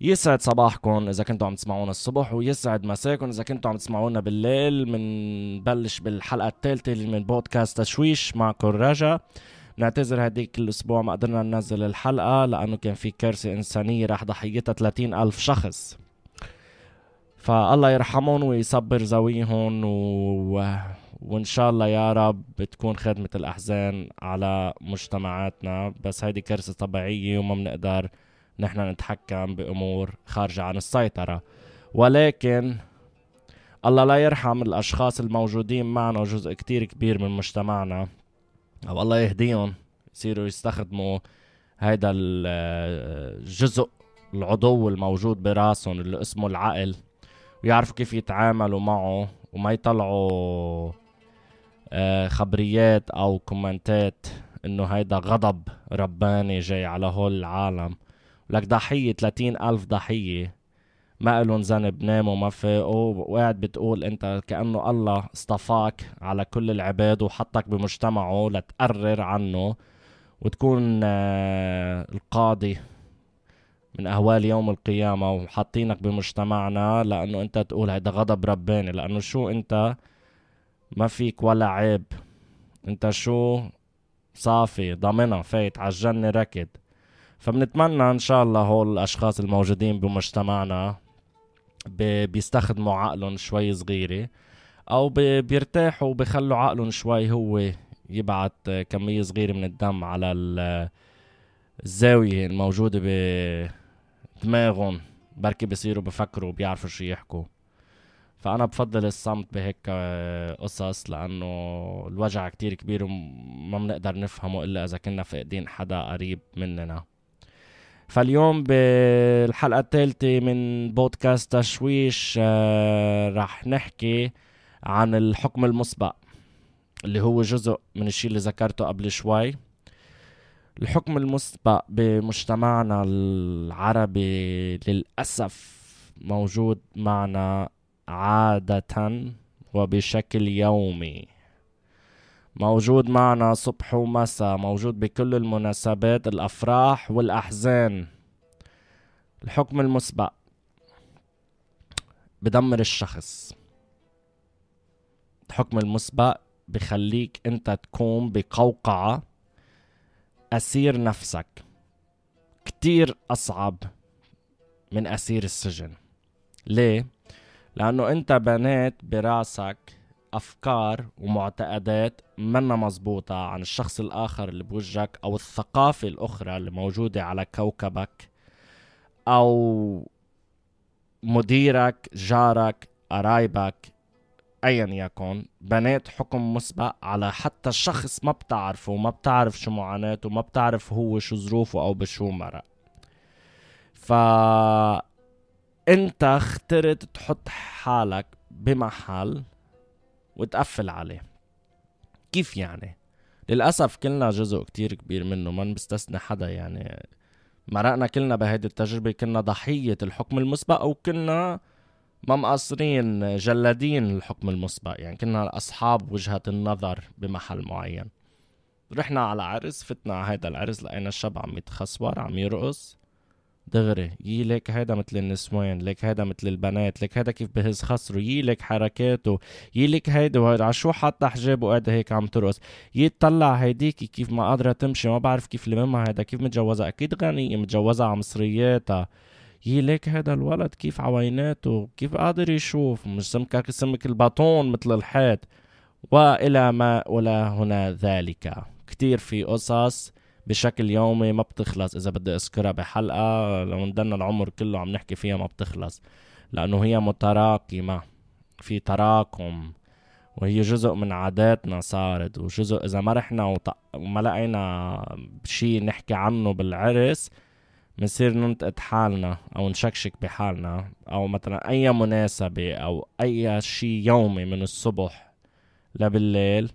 يسعد صباحكم. إذا كنتوا عم تسمعونا الصبح ويسعد مساكم. إذا كنتوا عم تسمعونا بالليل بنبلش بالحلقة الثالثة من بودكاست تشويش معكم رجا. نعتذر هديك الأسبوع ما قدرنا ننزل الحلقة لأنه كان في كارثة إنسانية راح ضحيتها 30 ألف شخص. فالله يرحمهم ويصبر زويهم و... وإن شاء الله يا رب بتكون خدمة الأحزان على مجتمعاتنا. بس هيدي كارثة طبيعية وما بنقدر نحن نتحكم بأمور خارجة عن السيطرة. ولكن الله لا يرحم الأشخاص الموجودين معنا جزء كتير كبير من مجتمعنا. أو الله يهديهم يصيروا يستخدموا هيدا الجزء العضو الموجود براسهم اللي اسمه العقل ويعرفوا كيف يتعاملوا معه وما يطلعوا خبريات أو كومنتات إنه هيدا غضب رباني جاي على هول العالم. لك ضحية 30 ألف ضحية. ما إلهم ذنب ناموا ما فاقوا. وقاعد بتقول أنت كأنه الله اصطفاك على كل العباد وحطك بمجتمعه لتقرر عنه. وتكون آه، القاضي من أهوال يوم القيامة وحاطينك بمجتمعنا لأنه أنت تقول هيدا غضب رباني. لأنه شو أنت؟ ما فيك ولا عيب. أنت شو؟ صافي ضامنة فايت على الجنة ركض. فبنتمنى إن شاء الله هول الأشخاص الموجودين بمجتمعنا بيستخدموا عقلهم شوي صغيرة أو بيرتاحوا وبيخلوا عقلهم شوي هو يبعت كمية صغيرة من الدم على الزاوية الموجودة بدماغهم بركي بصيروا بفكروا وبيعرفوا شو يحكوا. فأنا بفضل الصمت بهيك قصص لأنه الوجع كتير كبير وما بنقدر نفهمه إلا إذا كنا فاقدين حدا قريب مننا. فاليوم بالحلقة الثالثة من بودكاست تشويش آه راح نحكي عن الحكم المسبق اللي هو جزء من الشيء اللي ذكرته قبل شوي. الحكم المسبق بمجتمعنا العربي للأسف موجود معنا عادة وبشكل يومي. موجود معنا صبح ومساء موجود بكل المناسبات الأفراح والأحزان. الحكم المسبق. بدمر الشخص. الحكم المسبق بخليك أنت تكون بقوقعة. أسير نفسك. كتير أصعب من أسير السجن. ليه؟ لأنه أنت بنيت براسك أفكار ومعتقدات منا مزبوطة عن الشخص الآخر اللي بوجهك أو الثقافة الأخرى اللي موجودة على كوكبك أو مديرك جارك قرايبك ايا يكن. بنيت حكم مسبق على حتى الشخص ما بتعرفه وما بتعرف شو معاناته وما بتعرف هو شو ظروفه أو بشو مرق. ف انت اخترت تحط حالك بمحل وتقفل عليه. كيف يعني؟ للأسف كلنا جزء كتير كبير منه ما بستثني حدا يعني. مرقنا كلنا بهيدي التجربة كنا ضحية الحكم المسبق أو كنا ما مقصرين جلادين الحكم المسبق. يعني كنا أصحاب وجهة النظر بمحل معين. رحنا على عرس فتنا على هيدا العرس لقينا الشاب عم يتخسور عم يرقص. دغري. يي ليك هيدا مثل النسوان ليك هيدا مثل البنات ليك هيدا كيف بهز خصره يي ليك حركاته يي ليك هيدا على شو حاطة حجاب وقاعده هيك عم ترقص؟ يي تطلع هيديكي كيف ما قادرة تمشي. ما بعرف كيف لممها هيدا كيف متجوزها أكيد غنية متجوزها على مصرياتها. يي ليك هيدا الولد كيف عويناته كيف قادر يشوف؟ مش سمكك سمك الباطون مثل الحيط. وإلى ما ولا هنا ذلك. كتير في قصص بشكل يومي ما بتخلص. إذا بدي أذكرها بحلقة لو ندنا العمر كله عم نحكي فيها ما بتخلص لأنه هي متراكمة. في تراكم وهي جزء من عاداتنا صارت وجزء إذا ما رحنا وما لقينا شيء نحكي عنه بالعرس بنصير ننتقد حالنا أو نشكشك بحالنا. أو مثلا أي مناسبة أو أي شيء يومي من الصبح لبالليل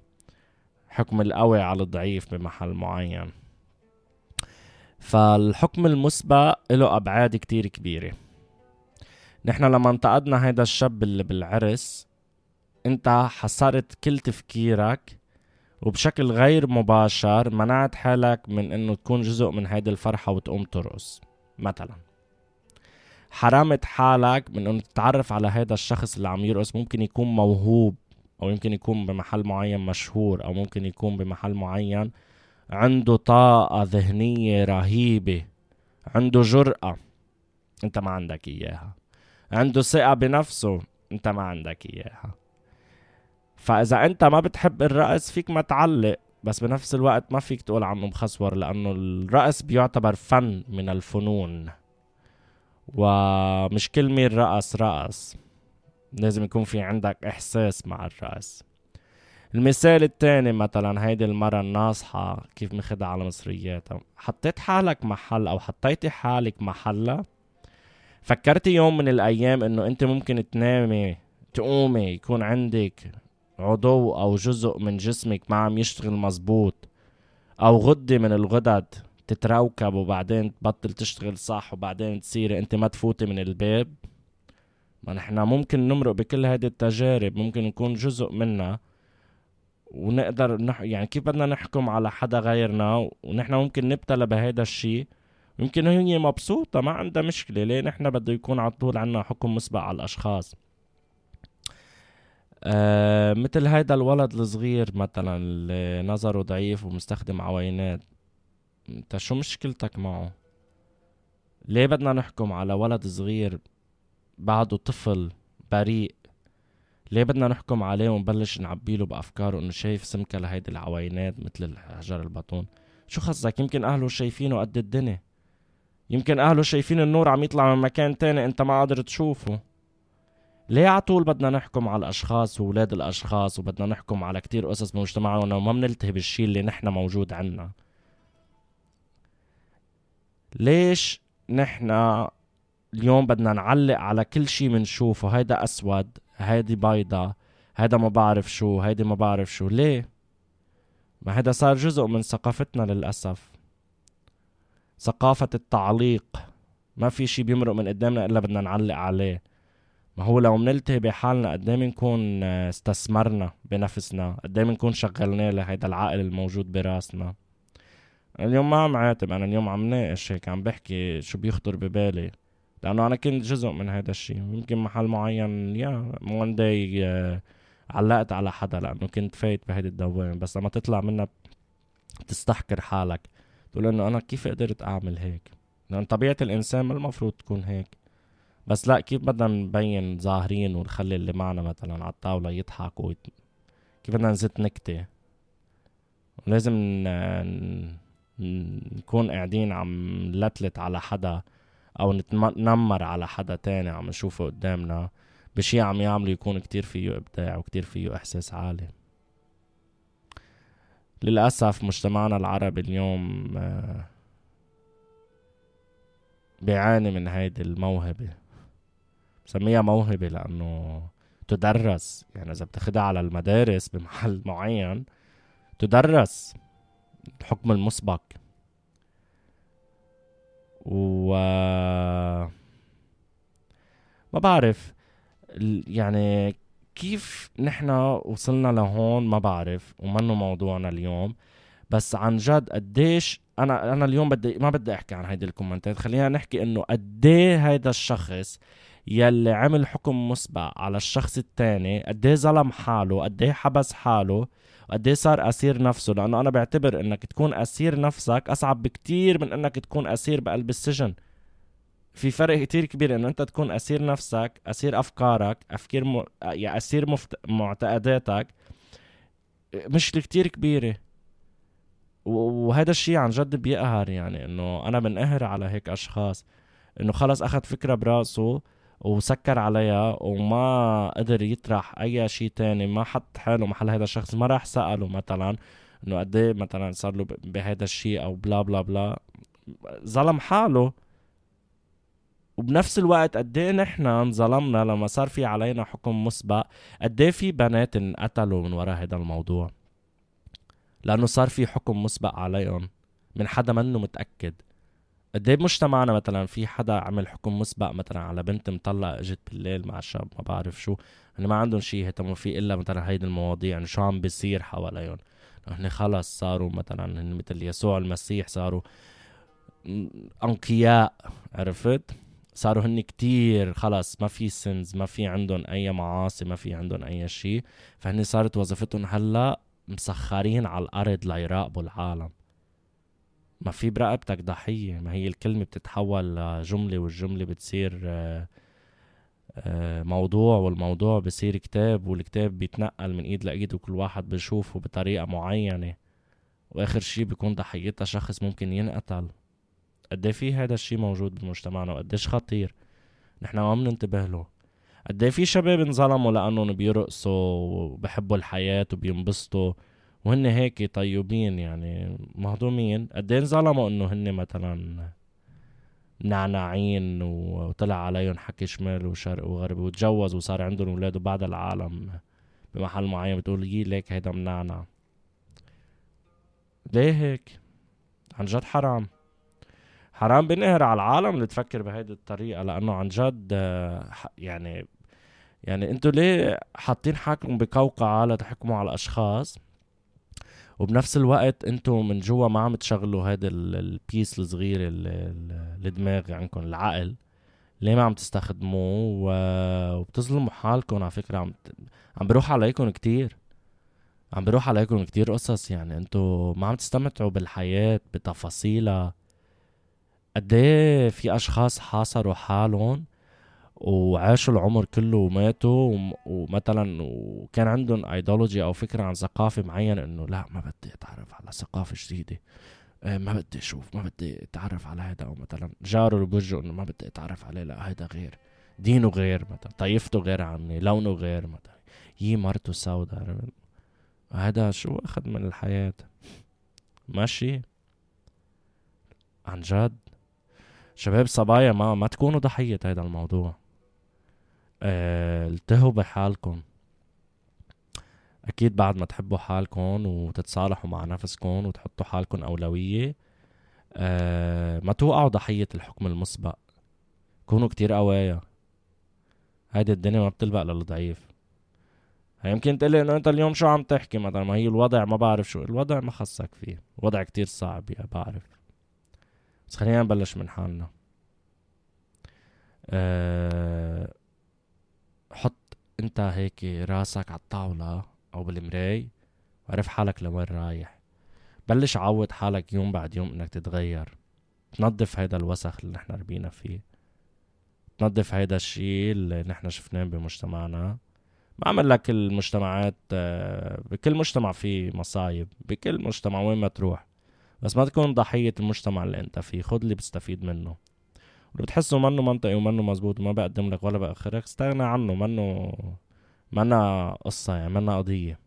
حكم القوي على الضعيف بمحل معين. فالحكم المسبق له أبعاد كتير كبيرة. نحن لما انتقدنا هيدا الشاب اللي بالعرس انت حصرت كل تفكيرك وبشكل غير مباشر منعت حالك من إنه تكون جزء من هيدي الفرحة وتقوم ترقص مثلا. حرمت حالك من إنه تتعرف على هذا الشخص اللي عم يرقص ممكن يكون موهوب أو يمكن يكون بمحل معين مشهور أو ممكن يكون بمحل معين عنده طاقة ذهنية رهيبة عنده جرأة. انت ما عندك إياها. عنده ثقة بنفسه انت ما عندك إياها. فإذا أنت ما بتحب الرقص فيك ما تعلق. بس بنفس الوقت ما فيك تقول عنه مخسور لأنه الرقص بيعتبر فن من الفنون. ومش كل مين رقص رقص. لازم يكون في عندك إحساس مع الرقص. المثال الثاني مثلا هيدي المرة الناصحة كيف مخدها على مصرياتها. حطيت حالك محل أو حطيتي حالك محلها فكرتي يوم من الأيام إنه أنت ممكن تنامي تقومي يكون عندك عضو أو جزء من جسمك ما عم يشتغل مزبوط أو غدة من الغدد تتروكب وبعدين تبطل تشتغل صح وبعدين تصيري أنت ما تفوتي من الباب. ما نحن ممكن نمرق بكل هذه التجارب ممكن نكون جزء منها. ونقدر نح... يعني كيف بدنا نحكم على حدا غيرنا ونحن ممكن نبتلى بهذا الشيء يمكن هي مبسوطة ما عندها مشكلة. ليه نحن بده يكون على طول عنا حكم مسبق على الأشخاص؟ آه مثل هيدا الولد الصغير مثلا اللي نظره ضعيف ومستخدم عوينات انت شو مشكلتك معه؟ ليه بدنا نحكم على ولد صغير بعده طفل بريء؟ ليه بدنا نحكم عليه ونبلش نعبيله بأفكاره إنه شايف سمكة لهيدي العوينات مثل الحجر البطون؟ شو خصك يمكن أهله شايفينه قد الدنيا. يمكن أهله شايفين النور عم يطلع من مكان تاني أنت ما قادر تشوفه. ليه على طول بدنا نحكم على الأشخاص وأولاد الأشخاص وبدنا نحكم على كتير قصص بمجتمعنا وما بنلتهي بالشي اللي نحن موجود عنا؟ ليش نحن اليوم بدنا نعلق على كل شي منشوفه؟ هيدا أسود. هيدي بيضة هيدا ما بعرف شو هيدي ما بعرف شو. ليه؟ ما هيدا صار جزء من ثقافتنا للأسف. ثقافة التعليق. ما في شي بيمرق من قدامنا إلا بدنا نعلق عليه. ما هو لو منلتهي بحالنا قد إيه بنكون استثمرنا بنفسنا؟ قد إيه بنكون شغلنا لهيدا العقل الموجود براسنا؟ اليوم ما عم عاتب أنا اليوم عم ناقش هيك عم بحكي شو بيخطر ببالي. لأنه أنا كنت جزء من هذا الشيء. يمكن محل معين يا one day علقت على حدا لأنه كنت فايت بهيدي الدوامه بس لما تطلع منها تستحقر حالك. تقول إنه أنا كيف قدرت أعمل هيك؟ لأن طبيعة الإنسان ما المفروض تكون هيك. بس لا كيف بدنا نبين ظاهرين ونخلي اللي معنا مثلا على الطاولة يضحك ويت... كيف بدنا نزت نكتة؟ لازم. نكون قاعدين عم نلتلت على حدا. أو نتنمر على حدا تاني عم نشوفه قدامنا بشي عم يعمله يكون كتير فيه إبداع وكتير فيه إحساس عالي. للأسف مجتمعنا العربي اليوم آه، بيعاني من هيدي الموهبة. بسميها موهبة لأنه تدرس يعني إذا بتاخدها على المدارس بمحل معين تدرس الحكم المسبق. و ما بعرف. يعني كيف نحن وصلنا لهون ما بعرف ومنه موضوعنا اليوم. بس عن جد قديش أنا أنا اليوم بدي ما بدي أحكي عن هيدي الكومنتات. خلينا نحكي إنه قد هيدا الشخص يلي عمل حكم مسبق على الشخص التاني قد ظلم حاله قد حبس حاله. قد صار أسير نفسه؟ لأنه أنا بعتبر إنك تكون أسير نفسك أصعب بكتير من إنك تكون أسير بقلب السجن. في فرق كتير كبير إنه أنت تكون أسير نفسك أسير أفكارك افكار م... يعني أسير مفت... معتقداتك مش كتير كبيرة. وهذا الشيء عن جد بيقهر يعني إنه أنا بنقهر على هيك أشخاص. إنه خلص أخذ فكرة براسه وسكر عليها وما قدر يطرح أي شيء تاني ما حط حاله محل هذا الشخص ما راح سأله مثلا إنه قد إيه مثلا صار له بهذا الشيء أو بلا بلا بلا. ظلم حاله. وبنفس الوقت قد إيه نحن انظلمنا لما صار في علينا حكم مسبق قد إيه في بنات انقتلوا من وراء هذا الموضوع. لأنه صار في حكم مسبق عليهم من حدا منه متأكد. قد إيه بمجتمعنا مثلا في حدا عمل حكم مسبق مثلا على بنت مطلقة إجت بالليل مع شاب ما بعرف شو؟ هن ما عندهم شيء يهتموا فيه إلا مثلا هيدي المواضيع يعني شو عم بيصير حواليهم؟ هن خلص صاروا مثلا هن مثل يسوع المسيح صاروا أنقياء عرفت؟ صاروا هن كتير خلص ما في سنز ما في عندهم أي معاصي ما في عندهم أي شيء فهن صارت وظيفتهم هلأ مسخرين على الأرض ليراقبوا العالم. ما في برقبتك ضحية ما هي الكلمة بتتحول لجملة والجملة بتصير آه، آه، موضوع والموضوع بصير كتاب والكتاب بيتنقل من إيد لإيد وكل واحد بيشوفه بطريقة معينة. وآخر شي بيكون ضحيتها شخص ممكن ينقتل. قد إيه في هذا الشيء موجود بمجتمعنا وقديش خطير؟ نحن ما بننتبه له. قد إيه في شباب انظلموا لأنهم بيرقصوا وبحبوا الحياة وبينبسطوا؟ وهن هيك طيبين يعني مهضومين. قد إيه انظلموا إنه هن مثلا نعناعين وطلع عليهم حكي شمال وشرق وغرب وتجوز وصار عندهم أولاد وبعد العالم بمحل معين. بتقول يي ليك هيدا منعنع. ليه هيك؟ عن جد حرام. حرام بنقهر على العالم اللي تفكر بهيدي الطريقة لأنه عن جد آه، يعني يعني أنتوا ليه حاطين حالكم بقوقعة لتحكموا على الأشخاص؟ وبنفس الوقت أنتوا من جوا ما عم تشغلوا هذا البيس الصغير الدماغ عندكم العقل. ليه ما عم تستخدموه؟ وبتظلموا حالكم على فكرة. عم عم بروح عليكم كتير. عم بروح عليكم كتير قصص يعني. أنتوا ما عم تستمتعوا بالحياة بتفاصيلها. قد إيه في أشخاص حاصروا حالهم؟ وعاشوا العمر كله وماتوا ومثلا وكان عندهم ايديولوجي أو فكرة عن ثقافة معينة إنه لا ما بدي أتعرف على ثقافة جديدة. آه، ما بدي أشوف ما بدي أتعرف على هذا أو مثلا جاره اللي إنه ما بدي أتعرف عليه لا هذا غير. دينه غير مثلا طائفته غير عني لونه غير مثلا. يي مرته سوداء. هذا شو أخذ من الحياة؟ ماشي. عن جد. شباب صبايا ما ما تكونوا ضحية هذا الموضوع. التهوا بحالكم. أكيد بعد ما تحبوا حالكم وتتصالحوا مع نفسكم وتحطوا حالكم أولوية آه ما توقعوا ضحية الحكم المسبق. كونوا كتير قوايا. هيدي الدنيا ما بتلبق للضعيف يمكن تقلي إنه أنت اليوم شو عم تحكي؟ مثلا ما هي الوضع ما بعرف شو. الوضع ما خصك فيه. الوضع كتير صعب يا بعرف. بس خلينا نبلش من حالنا. أه انت هيك راسك على الطاولة أو بالمراي وعرف حالك لوين رايح. بلش عود حالك يوم بعد يوم إنك تتغير. تنظف هيدا الوسخ اللي نحن ربينا فيه. تنظف هيدا الشيء اللي نحن شفناه بمجتمعنا. بعمل لك المجتمعات آه، بكل مجتمع فيه مصايب بكل مجتمع وين ما تروح. بس ما تكون ضحية المجتمع اللي أنت فيه. خد اللي بتستفيد منه. واللي بتحسه منه منطقي ومنه مزبوط وما بقدم لك ولا بأخرك. استغنى عنه منه منا قصة يعني منا قضية.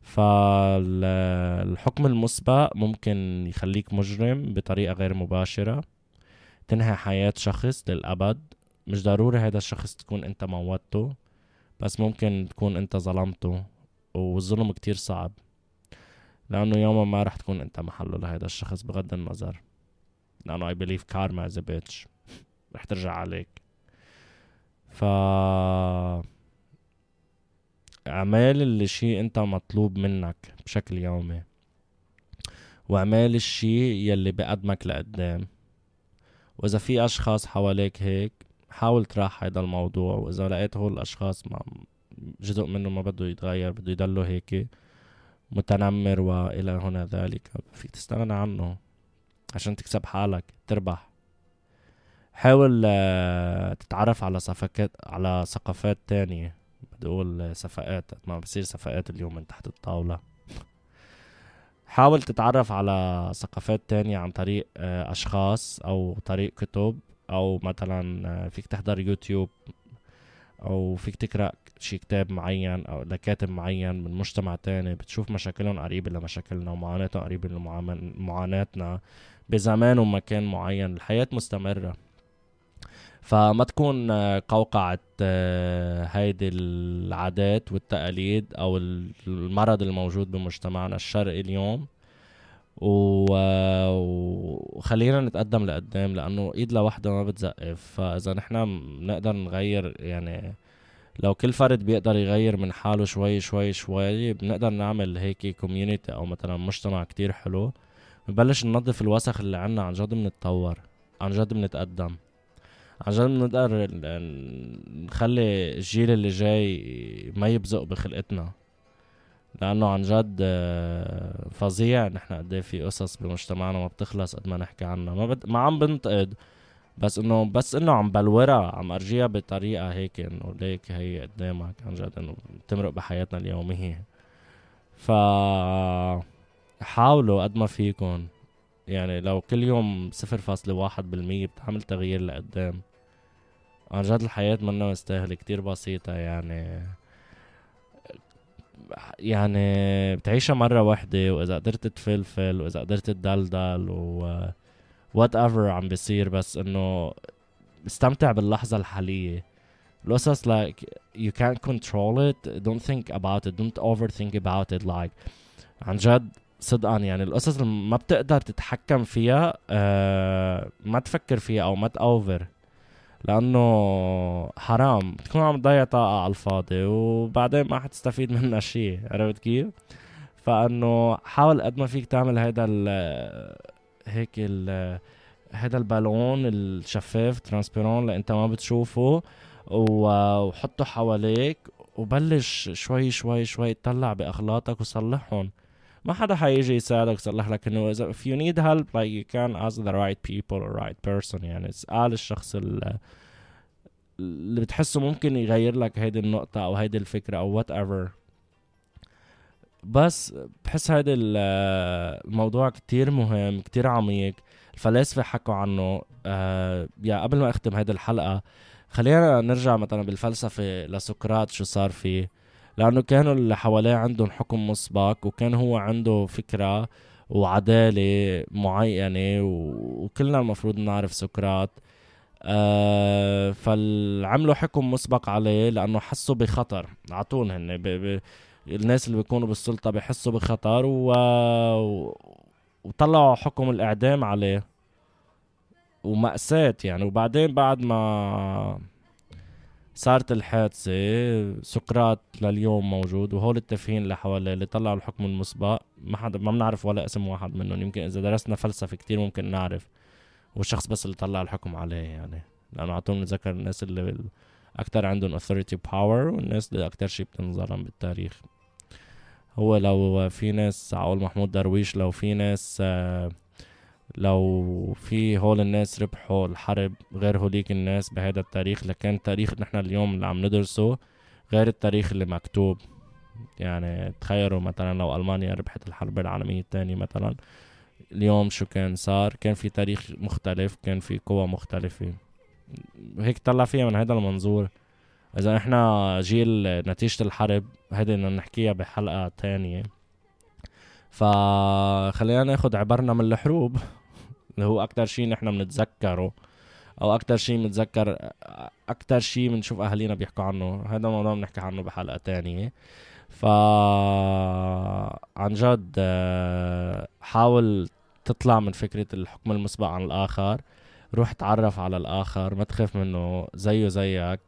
فالحكم المسبق ممكن يخليك مجرم بطريقة غير مباشرة. تنهي حياة شخص للأبد. مش ضروري هذا الشخص تكون أنت موتته بس ممكن تكون أنت ظلمته والظلم كتير صعب. لأنه يوما ما رح تكون أنت محله لهذا الشخص بغض النظر. I believe karma is a bitch. رح ترجع عليك. ف أعمال اللي شيء أنت مطلوب منك بشكل يومي. وأعمال الشيء يلي بقدمك لقدام. وإذا في أشخاص حواليك هيك حاول تراح هيدا الموضوع. وإذا لقيت هول الأشخاص ما جزء منه ما بده يتغير بده يضلوا هيك متنمر وإلى هنا ذلك. فيك تستغنى عنه. عشان تكسب حالك تربح. حاول آه، تتعرف على صفقات على ثقافات تانية. بدي أقول صفقات ما بصير صفقات اليوم من تحت الطاولة. حاول تتعرف على ثقافات تانية عن طريق آه، أشخاص أو طريق كتب أو مثلا آه، فيك تحضر يوتيوب أو فيك تقرأ شي كتاب معين أو لكاتب معين من مجتمع تاني. بتشوف مشاكلهم قريبة لمشاكلنا ومعاناتهم قريبة لمعاناتنا بزمان ومكان معين. الحياة مستمرة. فما تكون قوقعة آه، هيدي العادات والتقاليد أو المرض الموجود بمجتمعنا الشرقي اليوم. وخلينا نتقدم لقدام لأنه إيد لوحدها ما بتزقف. فإذا نحن بنقدر نغير يعني لو كل فرد بيقدر يغير من حاله شوي شوي شوي بنقدر نعمل هيك كوميونيتي أو مثلا مجتمع كتير حلو. ببلش ننظف الوسخ اللي عنا عن جد بنتطور عن جد بنتقدم عن جد بنقدر نخلي الجيل اللي جاي ما يبزق بخلقتنا. لأنه عن جد آه، فظيع نحن قد إيه في قصص بمجتمعنا ما بتخلص قد ما نحكي عنها. ما, بد... ما عم بنتقد بس إنه بس إنه عم بلورها عم أرجيها بطريقة هيك إنه ليك هي قدامك عن جد إنه بتمرق بحياتنا اليومية. ف حاولوا قد ما فيكم يعني لو كل يوم صفر فاصلة واحد بالمية بتعمل تغيير لقدام. عن جد الحياة منا مستاهلة كتير بسيطة. يعني يعني بتعيشها مرة واحدة وإذا قدرت تفلفل وإذا قدرت تدلدل و وات ايفر عم بيصير. بس إنه استمتع باللحظة الحالية. القصص like you can't control it. Don't think about it. Don't overthink about it. Like عن جد صدقا يعني القصص اللي ما بتقدر تتحكم فيها آه ما تفكر فيها أو ما تأوفر لأنه حرام. تكون عم تضيع طاقة على الفاضي وبعدين ما حتستفيد منها شيء. عرفت كيف؟ فإنه حاول قد ما فيك تعمل هيدا ال هيك ال هذا البالون الشفاف transparent اللي أنت ما بتشوفه وحطه حواليك وبلش شوي شوي شوي تطلع باغلاطك وصلحهم. ما حدا حيجي يساعدك يصلح لك إنه اذا if you need help like you can ask the right people or right person يعني اسأل الشخص اللي بتحسه ممكن يغير لك هيدي النقطة أو هيدي الفكرة أو whatever. بس بحس هيدا الموضوع كتير مهم كتير عميق. الفلاسفة حكوا عنه آه يا قبل ما أختم هيدي الحلقة خلينا نرجع مثلا بالفلسفة لسقراط شو صار فيه. لأنه كانوا اللي حواليه عندهم حكم مسبق وكان هو عنده فكرة وعدالة معينة وكلنا المفروض نعرف سقراط. آه فعملوا حكم مسبق عليه لأنه حسوا بخطر. اعطون هن ب... ب... الناس اللي بيكونوا بالسلطة بحسوا بخطر و... وطلعوا حكم الإعدام عليه. ومأساة يعني. وبعدين بعد ما صارت الحادثة سقراط لليوم موجود وهول التافهين اللي حواليه اللي طلعوا الحكم المسبق ما حدا ما بنعرف ولا اسم واحد منهم. يمكن إذا درسنا فلسفة كتير ممكن نعرف والشخص بس اللي طلع الحكم عليه يعني. لأنه على نتذكر الناس اللي أكتر عندهم authority power والناس اللي أكتر شي بتنظلم بالتاريخ. هو لو في ناس عقول محمود درويش لو في ناس آه لو في هول الناس ربحوا الحرب غير هوليك الناس بهذا التاريخ لكن التاريخ نحن اليوم اللي عم ندرسه غير التاريخ اللي مكتوب. يعني تخيلوا مثلا لو ألمانيا ربحت الحرب العالمية الثانية مثلا اليوم شو كان صار؟ كان في تاريخ مختلف كان في قوى مختلفة. هيك طلع فيها من هذا المنظور. إذا إحنا جيل نتيجة الحرب هيدي بدنا نحكيها بحلقة تانية. فخلينا ناخد عبرنا من الحروب. اللي هو أكتر شيء نحن بنتذكره أو أكتر شيء بنتذكر أكتر شيء بنشوف أهالينا بيحكوا عنه. هذا الموضوع بنحكي عنه بحلقة تانية. ف عن جد حاول تطلع من فكرة الحكم المسبق عن الآخر. روح تعرف على الآخر. ما تخاف منه. زيه زيك.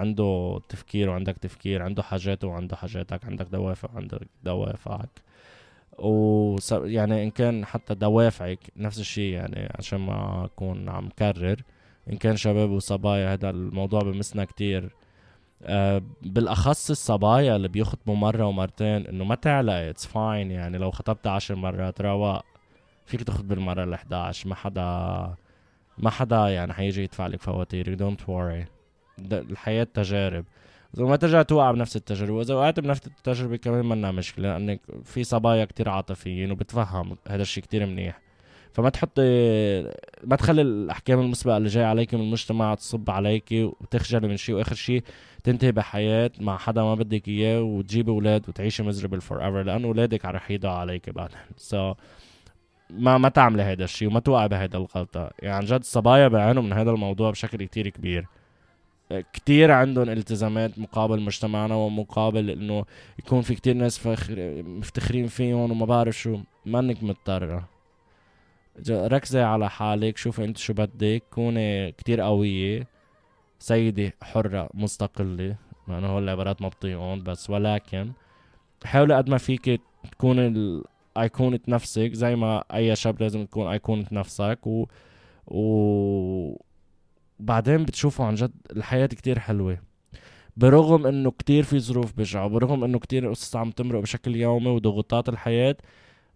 عنده تفكير وعندك تفكير. عنده حاجاته وعنده حاجاتك. عندك دوافع وعندك دوافعك. و يعني إن كان حتى دوافعك نفس الشيء يعني عشان ما أكون عم كرر. إن كان شباب وصبايا هذا الموضوع بمسنا كتير. أه بالأخص الصبايا اللي بيخطبوا مرة ومرتين إنه ما تعلق it's fine يعني لو خطبت عشر مرات رواق. فيك تخطب بالمرة ال 11 ما حدا ما حدا يعني حيجي يدفع لك فواتير. don't worry الحياة تجارب. اذا ما ترجع توقع بنفس التجربة وإذا وقعت بنفس التجربة كمان منا مشكلة لانك في صبايا كتير عاطفيين وبتفهم هذا الشيء كتير منيح. فما تحطي ما تخلي الأحكام المسبقة اللي جاي عليك من المجتمع تصب عليك وتخجلي من شيء وآخر شيء تنتهي بحياة مع حدا ما بدك إياه وتجيبي أولاد وتعيشي miserable forever لأنه أولادك رح يدعوا عليك بعدين. so so, ما ما تعملي هذا الشيء وما توقعي بهيدا الغلطة. يعني عن جد الصبايا بيعانوا من هذا الموضوع بشكل كتير كبير. كتير عندهم التزامات مقابل مجتمعنا ومقابل إنه يكون في كتير ناس فخر مفتخرين فيهم وما بعرف شو. منك مضطرة. ركزي على حالك شوفي انت شو بدك. كوني كتير قوية. سيدة حرة مستقلة. مع انه هو العبارات ما بطيقون بس. ولكن حاولي قد ما فيك تكون ايقونة نفسك. زي ما أي شاب لازم تكون ايقونة نفسك و و بعدين بتشوفوا عن جد الحياة كتير حلوة. برغم إنه كتير في ظروف بشعة برغم إنه كتير قصص عم تمرق بشكل يومي وضغوطات الحياة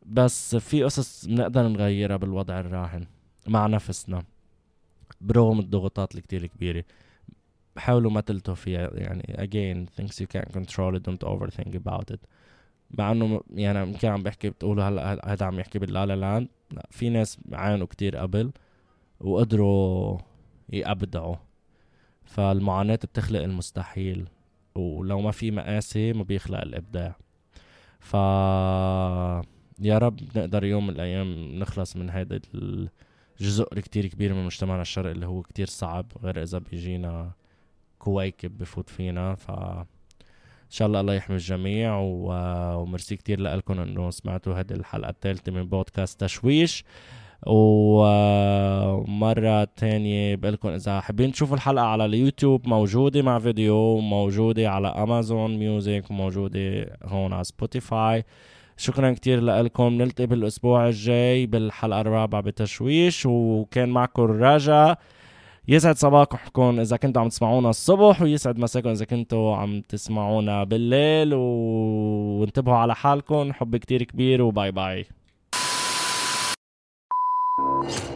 بس في قصص بنقدر نغيرها بالوضع الراهن مع نفسنا برغم الضغوطات الكتير كبيرة. حاولوا ما تلتوا فيها يعني again things you can't control it don't overthink about it. مع إنه يعني يمكن عم بحكي بتقولوا هلا هذا عم يحكي باللالا لاند لا في ناس عانوا كتير قبل وقدروا يأبدعوا. فالمعاناة بتخلق المستحيل ولو ما في مقاسي ما بيخلق الإبداع. ف يا رب نقدر يوم من الأيام نخلص من هذا الجزء الكتير كبير من مجتمعنا الشرقي اللي هو كتير صعب غير إذا بيجينا كويكب بفوت فينا. ف إن شاء الله الله يحمي الجميع وميرسي كتير لكم إنه سمعتوا هذه الحلقة الثالثة من بودكاست تشويش. ومرة تانية بقلكم إذا حابين تشوفوا الحلقة على اليوتيوب موجودة مع فيديو موجودة على Amazon Music وموجودة هون على سبوتيفاي شكرا كتير لكم. نلتقي بالأسبوع الجاي بالحلقة الرابعة بتشويش. وكان معكم رجا. يسعد صباحكم إذا كنتوا عم تسمعونا الصبح ويسعد مساكم إذا كنتوا عم تسمعونا بالليل. وانتبهوا على حالكم. حب كتير كبير وباي باي. you